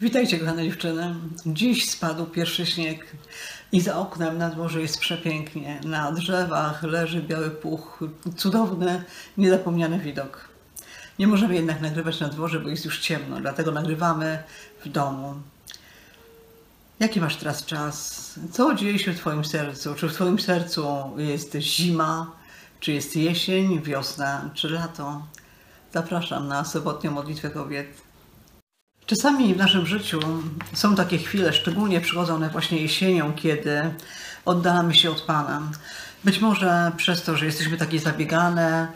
Witajcie, kochane dziewczyny. Dziś spadł pierwszy śnieg i za oknem na dworze jest przepięknie. Na drzewach leży biały puch. Cudowny, niezapomniany widok. Nie możemy jednak nagrywać na dworze, bo jest już ciemno, dlatego nagrywamy w domu. Jaki masz teraz czas? Co dzieje się w Twoim sercu? Czy w Twoim sercu jest zima? Czy jest jesień, wiosna, czy lato? Zapraszam na sobotnią modlitwę kobiet. Czasami w naszym życiu są takie chwile, szczególnie przychodzą one właśnie jesienią, kiedy oddalamy się od Pana. Być może przez to, że jesteśmy takie zabiegane,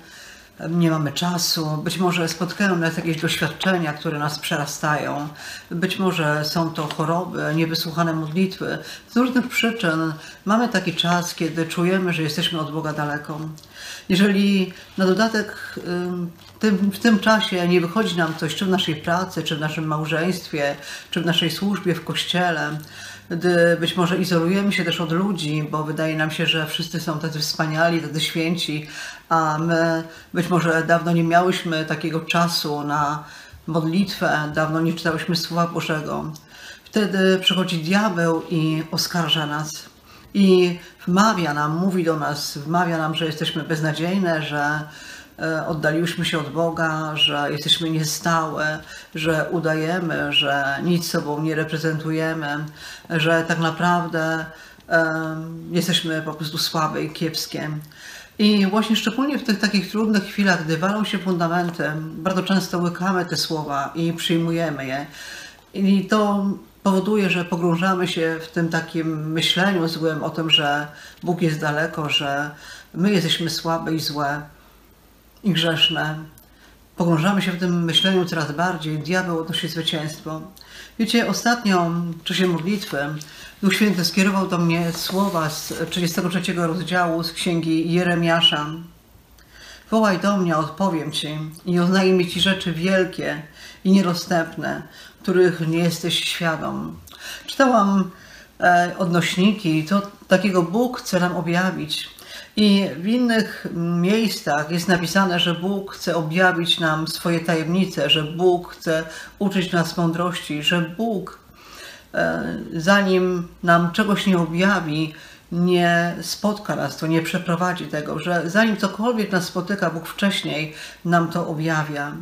nie mamy czasu, być może spotkają nas jakieś doświadczenia, które nas przerastają, być może są to choroby, niewysłuchane modlitwy. Z różnych przyczyn mamy taki czas, kiedy czujemy, że jesteśmy od Boga daleko. Jeżeli na dodatek w tym czasie nie wychodzi nam coś, czy w naszej pracy, czy w naszym małżeństwie, czy w naszej służbie w kościele, być może izolujemy się też od ludzi, bo wydaje nam się, że wszyscy są tacy wspaniali, tacy święci, a my być może dawno nie miałyśmy takiego czasu na modlitwę, dawno nie czytałyśmy Słowa Bożego. Wtedy przychodzi diabeł i oskarża nas. I wmawia nam, mówi do nas, wmawia nam, że jesteśmy beznadziejne, że oddaliłyśmy się od Boga, że jesteśmy niestałe, że udajemy, że nic sobą nie reprezentujemy, że tak naprawdę jesteśmy po prostu słabe i kiepskie. I właśnie szczególnie w tych takich trudnych chwilach, gdy walą się fundamenty, bardzo często łykamy te słowa i przyjmujemy je. I to powoduje, że pogrążamy się w tym takim myśleniu złym o tym, że Bóg jest daleko, że my jesteśmy słabe i złe i grzeszne. Pogrążamy się w tym myśleniu coraz bardziej. Diabeł odnosi zwycięstwo. Wiecie, ostatnio w czasie modlitwy Duch Święty skierował do mnie słowa z 33 rozdziału z księgi Jeremiasza. Wołaj do mnie, odpowiem Ci i oznajmię Ci rzeczy wielkie i niedostępne, których nie jesteś świadom. Czytałam e, odnośniki, to takiego Bóg chce nam objawić. I w innych miejscach jest napisane, że Bóg chce objawić nam swoje tajemnice, że Bóg chce uczyć nas mądrości, że Bóg, e, zanim nam czegoś nie objawi, nie spotka nas to, nie przeprowadzi tego, że zanim cokolwiek nas spotyka, Bóg wcześniej nam to objawia.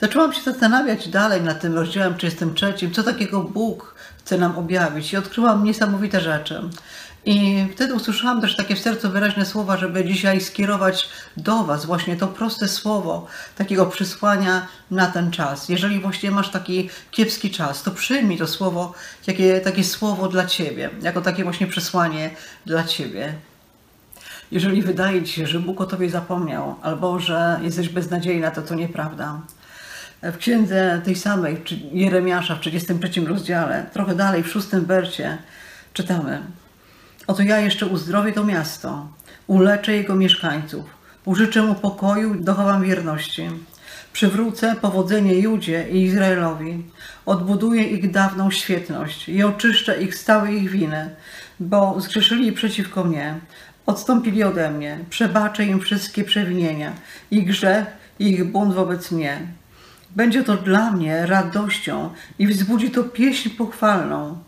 Zaczęłam się zastanawiać dalej nad tym rozdziałem 33, co takiego Bóg chce nam objawić i odkryłam niesamowite rzeczy. I wtedy usłyszałam też takie w sercu wyraźne słowa, żeby dzisiaj skierować do Was właśnie to proste słowo takiego przysłania na ten czas. Jeżeli właśnie masz taki kiepski czas, to przyjmij to słowo, jakie, takie słowo dla Ciebie, jako takie właśnie przesłanie dla Ciebie. Jeżeli wydaje Ci się, że Bóg o Tobie zapomniał, albo że jesteś beznadziejna, to to nieprawda. W księdze tej samej, Jeremiasza w 33 rozdziale, trochę dalej, w szóstym wersie, czytamy – Oto ja jeszcze uzdrowię to miasto, uleczę jego mieszkańców, użyczę mu pokoju dochowam wierności. Przywrócę powodzenie Judzie i Izraelowi, odbuduję ich dawną świetność i oczyszczę ich z całej ich winy, bo zgrzeszyli przeciwko mnie, odstąpili ode mnie, przebaczę im wszystkie przewinienia, ich grzech i ich bunt wobec mnie. Będzie to dla mnie radością i wzbudzi to pieśń pochwalną.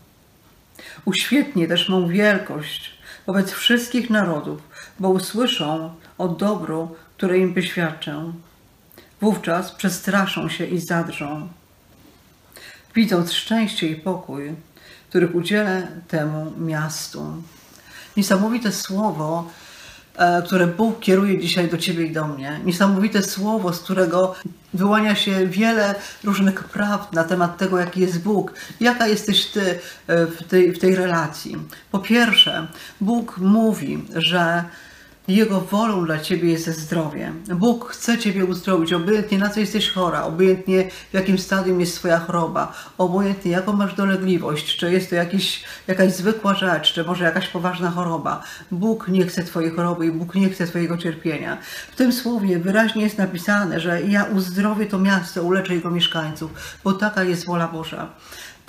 Uświetni też mą wielkość wobec wszystkich narodów, bo usłyszą o dobru, które im wyświadczę. Wówczas przestraszą się i zadrżą, widząc szczęście i pokój, których udzielę temu miastu. Niesamowite słowo które Bóg kieruje dzisiaj do Ciebie i do mnie. Niesamowite słowo, z którego wyłania się wiele różnych prawd na temat tego, jaki jest Bóg, jaka jesteś Ty e, w tej, w tej relacji. Po pierwsze, Bóg mówi, że jego wolą dla Ciebie jest zdrowie. Bóg chce Ciebie uzdrowić, obojętnie na co jesteś chora, obojętnie w jakim stadium jest Twoja choroba, obojętnie jaką masz dolegliwość, czy jest to jakiś, jakaś zwykła rzecz, czy może jakaś poważna choroba. Bóg nie chce Twojej choroby i Bóg nie chce Twojego cierpienia. W tym słowie wyraźnie jest napisane, że ja uzdrowię to miasto, uleczę jego mieszkańców, bo taka jest wola Boża.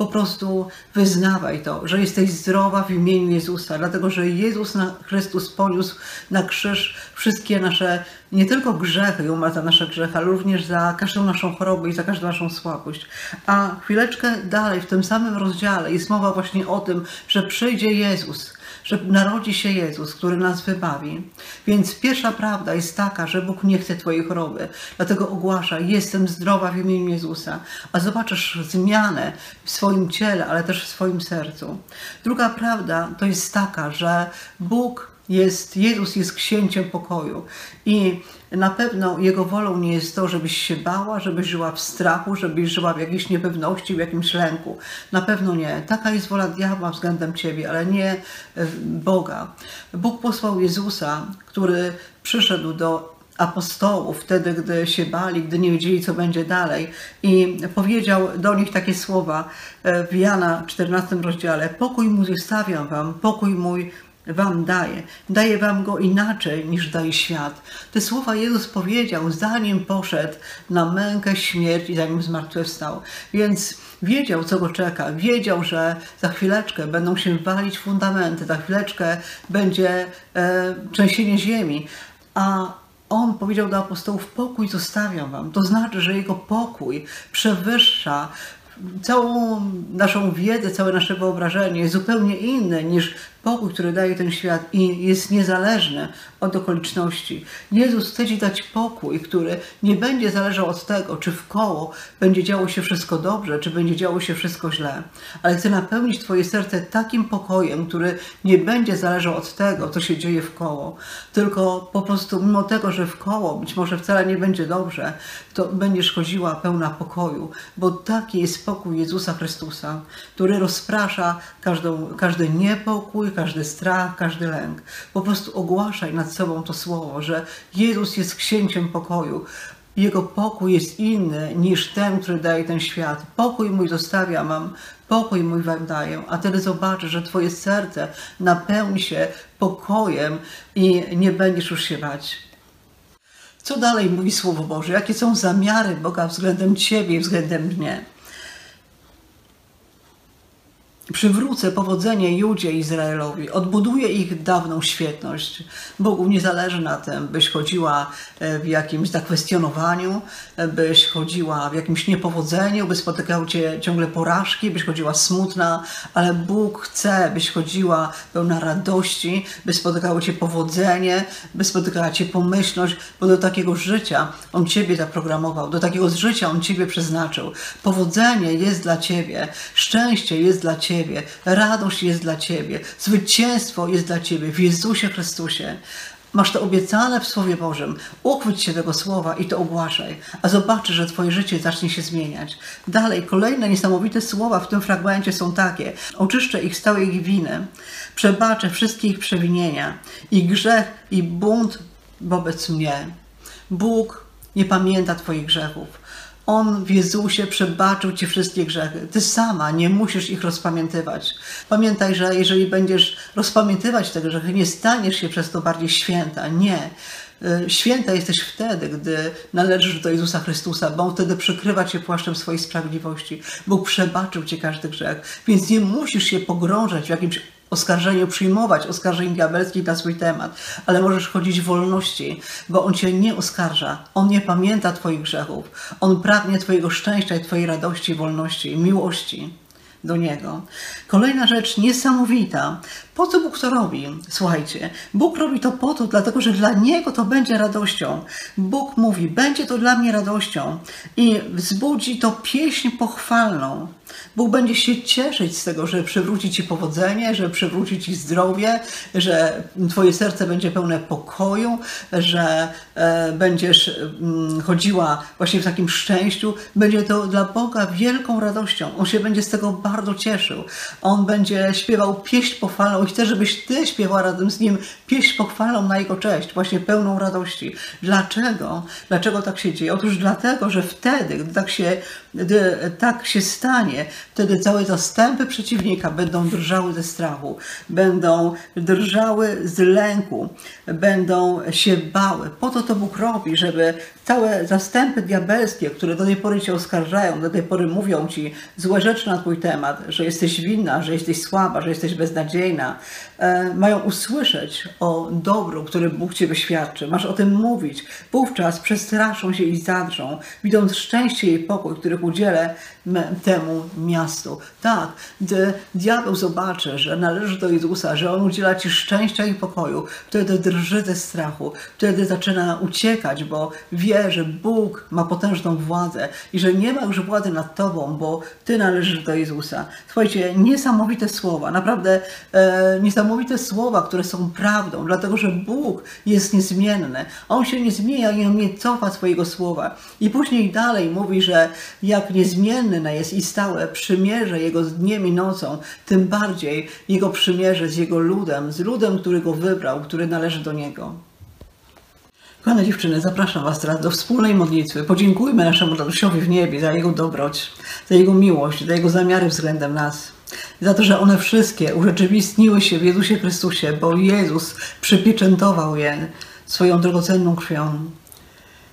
Po prostu wyznawaj to, że jesteś zdrowa w imieniu Jezusa, dlatego że Jezus na Chrystus poniósł na krzyż wszystkie nasze, nie tylko grzechy i umarł za nasze grzechy, ale również za każdą naszą chorobę i za każdą naszą słabość. A chwileczkę dalej, w tym samym rozdziale jest mowa właśnie o tym, że przyjdzie Jezus że narodzi się Jezus, który nas wybawi. Więc pierwsza prawda jest taka, że Bóg nie chce Twojej choroby. Dlatego ogłasza, jestem zdrowa w imieniu Jezusa. A zobaczysz zmianę w swoim ciele, ale też w swoim sercu. Druga prawda to jest taka, że Bóg jest, Jezus jest księciem pokoju i na pewno Jego wolą nie jest to, żebyś się bała, żebyś żyła w strachu, żebyś żyła w jakiejś niepewności, w jakimś lęku. Na pewno nie. Taka jest wola diabła względem Ciebie, ale nie e, Boga. Bóg posłał Jezusa, który przyszedł do apostołów wtedy, gdy się bali, gdy nie wiedzieli, co będzie dalej. I powiedział do nich takie słowa e, w Jana 14 rozdziale: Pokój mój zostawiam wam, pokój mój wam daje. Daje wam go inaczej niż daje świat. Te słowa Jezus powiedział, zanim poszedł na mękę, śmierć i zanim zmartwychwstał. Więc wiedział, co go czeka. Wiedział, że za chwileczkę będą się walić fundamenty, za chwileczkę będzie e, trzęsienie ziemi. A on powiedział do apostołów: Pokój zostawiam wam. To znaczy, że jego pokój przewyższa całą naszą wiedzę, całe nasze wyobrażenie jest zupełnie inne niż pokój, który daje ten świat i jest niezależny od okoliczności. Jezus chce Ci dać pokój, który nie będzie zależał od tego, czy w koło będzie działo się wszystko dobrze, czy będzie działo się wszystko źle, ale chce napełnić Twoje serce takim pokojem, który nie będzie zależał od tego, co się dzieje w koło, tylko po prostu mimo tego, że w koło być może wcale nie będzie dobrze, to będziesz chodziła pełna pokoju, bo taki jest pokój Jezusa Chrystusa, który rozprasza każdą, każdy niepokój, każdy strach, każdy lęk. Po prostu ogłaszaj nad sobą to słowo, że Jezus jest księciem pokoju. Jego pokój jest inny niż ten, który daje ten świat. Pokój mój zostawia mam, pokój mój wam daję, a wtedy zobaczysz, że twoje serce napełni się pokojem i nie będziesz już się bać. Co dalej mówi Słowo Boże? Jakie są zamiary Boga względem Ciebie względem mnie? Przywrócę powodzenie Judzie Izraelowi, odbuduję ich dawną świetność. Bogu nie zależy na tym, byś chodziła e, w jakimś zakwestionowaniu, e, byś chodziła w jakimś niepowodzeniu, by spotykały cię ciągle porażki, byś chodziła smutna, ale Bóg chce, byś chodziła pełna radości, by spotykało cię powodzenie, by spotykała cię pomyślność, bo do takiego życia On ciebie zaprogramował, do takiego życia On ciebie przeznaczył. Powodzenie jest dla ciebie, szczęście jest dla ciebie, Ciebie, radość jest dla Ciebie, zwycięstwo jest dla Ciebie w Jezusie Chrystusie. Masz to obiecane w Słowie Bożym. Uchwyć się tego słowa i to ogłaszaj, a zobaczysz, że Twoje życie zacznie się zmieniać. Dalej, kolejne niesamowite słowa w tym fragmencie są takie: Oczyszczę ich z całej ich winy, przebaczę wszystkie ich przewinienia, i grzech, i bunt wobec mnie. Bóg nie pamięta Twoich grzechów. On w Jezusie przebaczył Ci wszystkie grzechy. Ty sama nie musisz ich rozpamiętywać. Pamiętaj, że jeżeli będziesz rozpamiętywać te grzechy, nie staniesz się przez to bardziej święta. Nie. Y, święta jesteś wtedy, gdy należysz do Jezusa Chrystusa, bo On wtedy przykrywa Cię płaszczem swojej sprawiedliwości. Bóg przebaczył Ci każdy grzech, więc nie musisz się pogrążać w jakimś oskarżeniu, przyjmować oskarżeń diabelskich na swój temat, ale możesz chodzić w wolności, bo On Cię nie oskarża. On nie pamięta Twoich grzechów. On pragnie Twojego szczęścia i Twojej radości, wolności miłości do Niego. Kolejna rzecz niesamowita. Po co Bóg to robi? Słuchajcie, Bóg robi to po to, dlatego że dla Niego to będzie radością. Bóg mówi, będzie to dla mnie radością i wzbudzi to pieśń pochwalną. Bóg będzie się cieszyć z tego, że przywróci Ci powodzenie, że przywróci Ci zdrowie, że Twoje serce będzie pełne pokoju, że e, będziesz mm, chodziła właśnie w takim szczęściu. Będzie to dla Boga wielką radością. On się będzie z tego bardzo cieszył. On będzie śpiewał pieśń pochwalną i chce, żebyś Ty śpiewała razem z Nim pieśń pochwalną na Jego cześć, właśnie pełną radości. Dlaczego? Dlaczego tak się dzieje? Otóż dlatego, że wtedy, gdy tak się, gdy tak się stanie, Panie, wtedy całe zastępy przeciwnika będą drżały ze strachu, będą drżały z lęku, będą się bały. Po to to Bóg robi, żeby całe zastępy diabelskie, które do tej pory Cię oskarżają, do tej pory mówią Ci złe rzeczy na Twój temat, że jesteś winna, że jesteś słaba, że jesteś beznadziejna, e, mają usłyszeć o dobru, który Bóg Cię wyświadczy. Masz o tym mówić. Wówczas przestraszą się i zadrżą, widząc szczęście i pokój, których udzielę temu miastu. Tak, gdy diabeł zobaczy, że należy do Jezusa, że On udziela Ci szczęścia i pokoju, wtedy drży ze strachu, wtedy zaczyna uciekać, bo wie, że Bóg ma potężną władzę i że nie ma już władzy nad Tobą, bo Ty należysz do Jezusa. Słuchajcie, niesamowite słowa, naprawdę e, niesamowite słowa, które są prawdą, dlatego że Bóg jest niezmienny. On się nie zmienia i On nie cofa swojego słowa. I później dalej mówi, że jak niezmienne jest i przymierze Jego z dniem i nocą, tym bardziej Jego przymierze z Jego ludem, z ludem, który Go wybrał, który należy do Niego. Kochane dziewczyny, zapraszam Was teraz do wspólnej modlitwy. Podziękujmy naszemu Tadeuszowi w niebie za Jego dobroć, za Jego miłość, za Jego zamiary względem nas. Za to, że one wszystkie urzeczywistniły się w Jezusie Chrystusie, bo Jezus przypieczętował je swoją drogocenną krwią.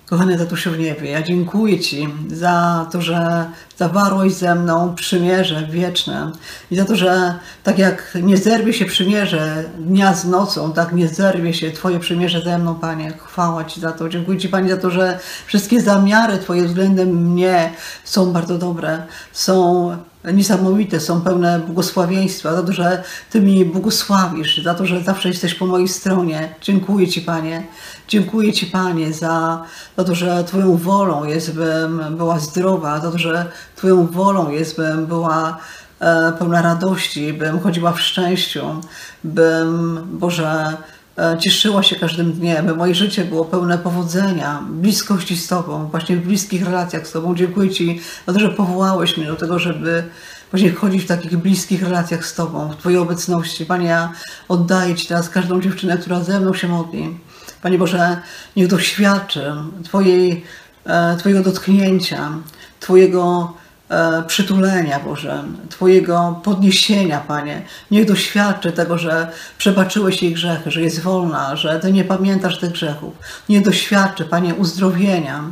Kochany Tatusiu w niebie, ja dziękuję Ci za to, że zawarłeś ze mną przymierze wieczne i za to, że tak jak nie zerwie się przymierze dnia z nocą, tak nie zerwie się Twoje przymierze ze mną, Panie. Chwała Ci za to. Dziękuję Ci, Panie, za to, że wszystkie zamiary Twoje względem mnie są bardzo dobre, są niesamowite, są pełne błogosławieństwa, za to, że Ty mi błogosławisz, za to, że zawsze jesteś po mojej stronie. Dziękuję Ci, Panie. Dziękuję Ci, Panie, za, za to, że Twoją wolą jest, bym była zdrowa, za to, że Twoją wolą jest, bym była e, pełna radości, bym chodziła w szczęściu, bym, Boże, cieszyła się każdym dniem, moje życie było pełne powodzenia, bliskości z Tobą, właśnie w bliskich relacjach z Tobą. Dziękuję Ci za to, że powołałeś mnie do tego, żeby właśnie chodzić w takich bliskich relacjach z Tobą, w Twojej obecności. Panie, ja oddaję Ci teraz każdą dziewczynę, która ze mną się modli. Panie Boże, niech doświadczę Twojej, e, Twojego dotknięcia, Twojego e, przytulenia, Boże, Twojego podniesienia, Panie. Niech doświadczę tego, że przebaczyłeś jej grzechy, że jest wolna, że Ty nie pamiętasz tych grzechów. Niech doświadczę, Panie, uzdrowienia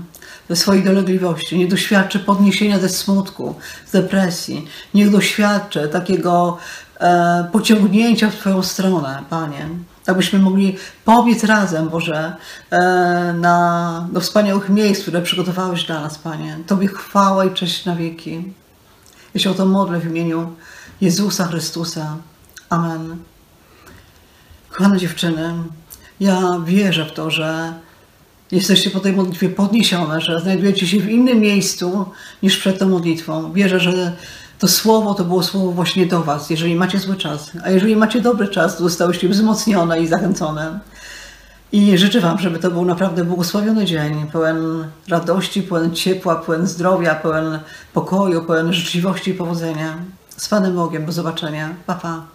ze swojej dolegliwości. Niech doświadczę podniesienia ze smutku, z depresji. Niech doświadczę takiego e, pociągnięcia w Twoją stronę, Panie abyśmy mogli pobiec razem, Boże, e, na, do wspaniałych miejsc, które przygotowałeś dla nas, Panie. Tobie chwała i cześć na wieki. Ja się o to modlę w imieniu Jezusa Chrystusa. Amen. Kochane dziewczyny, ja wierzę w to, że jesteście po tej modlitwie podniesione, że znajdujecie się w innym miejscu niż przed tą modlitwą. Wierzę, że to słowo to było słowo właśnie do Was, jeżeli macie zły czas. A jeżeli macie dobry czas, to zostałyście wzmocnione i zachęcone. I życzę Wam, żeby to był naprawdę błogosławiony dzień, pełen radości, pełen ciepła, pełen zdrowia, pełen pokoju, pełen życzliwości i powodzenia. Z Panem Bogiem, do zobaczenia. Pa, pa.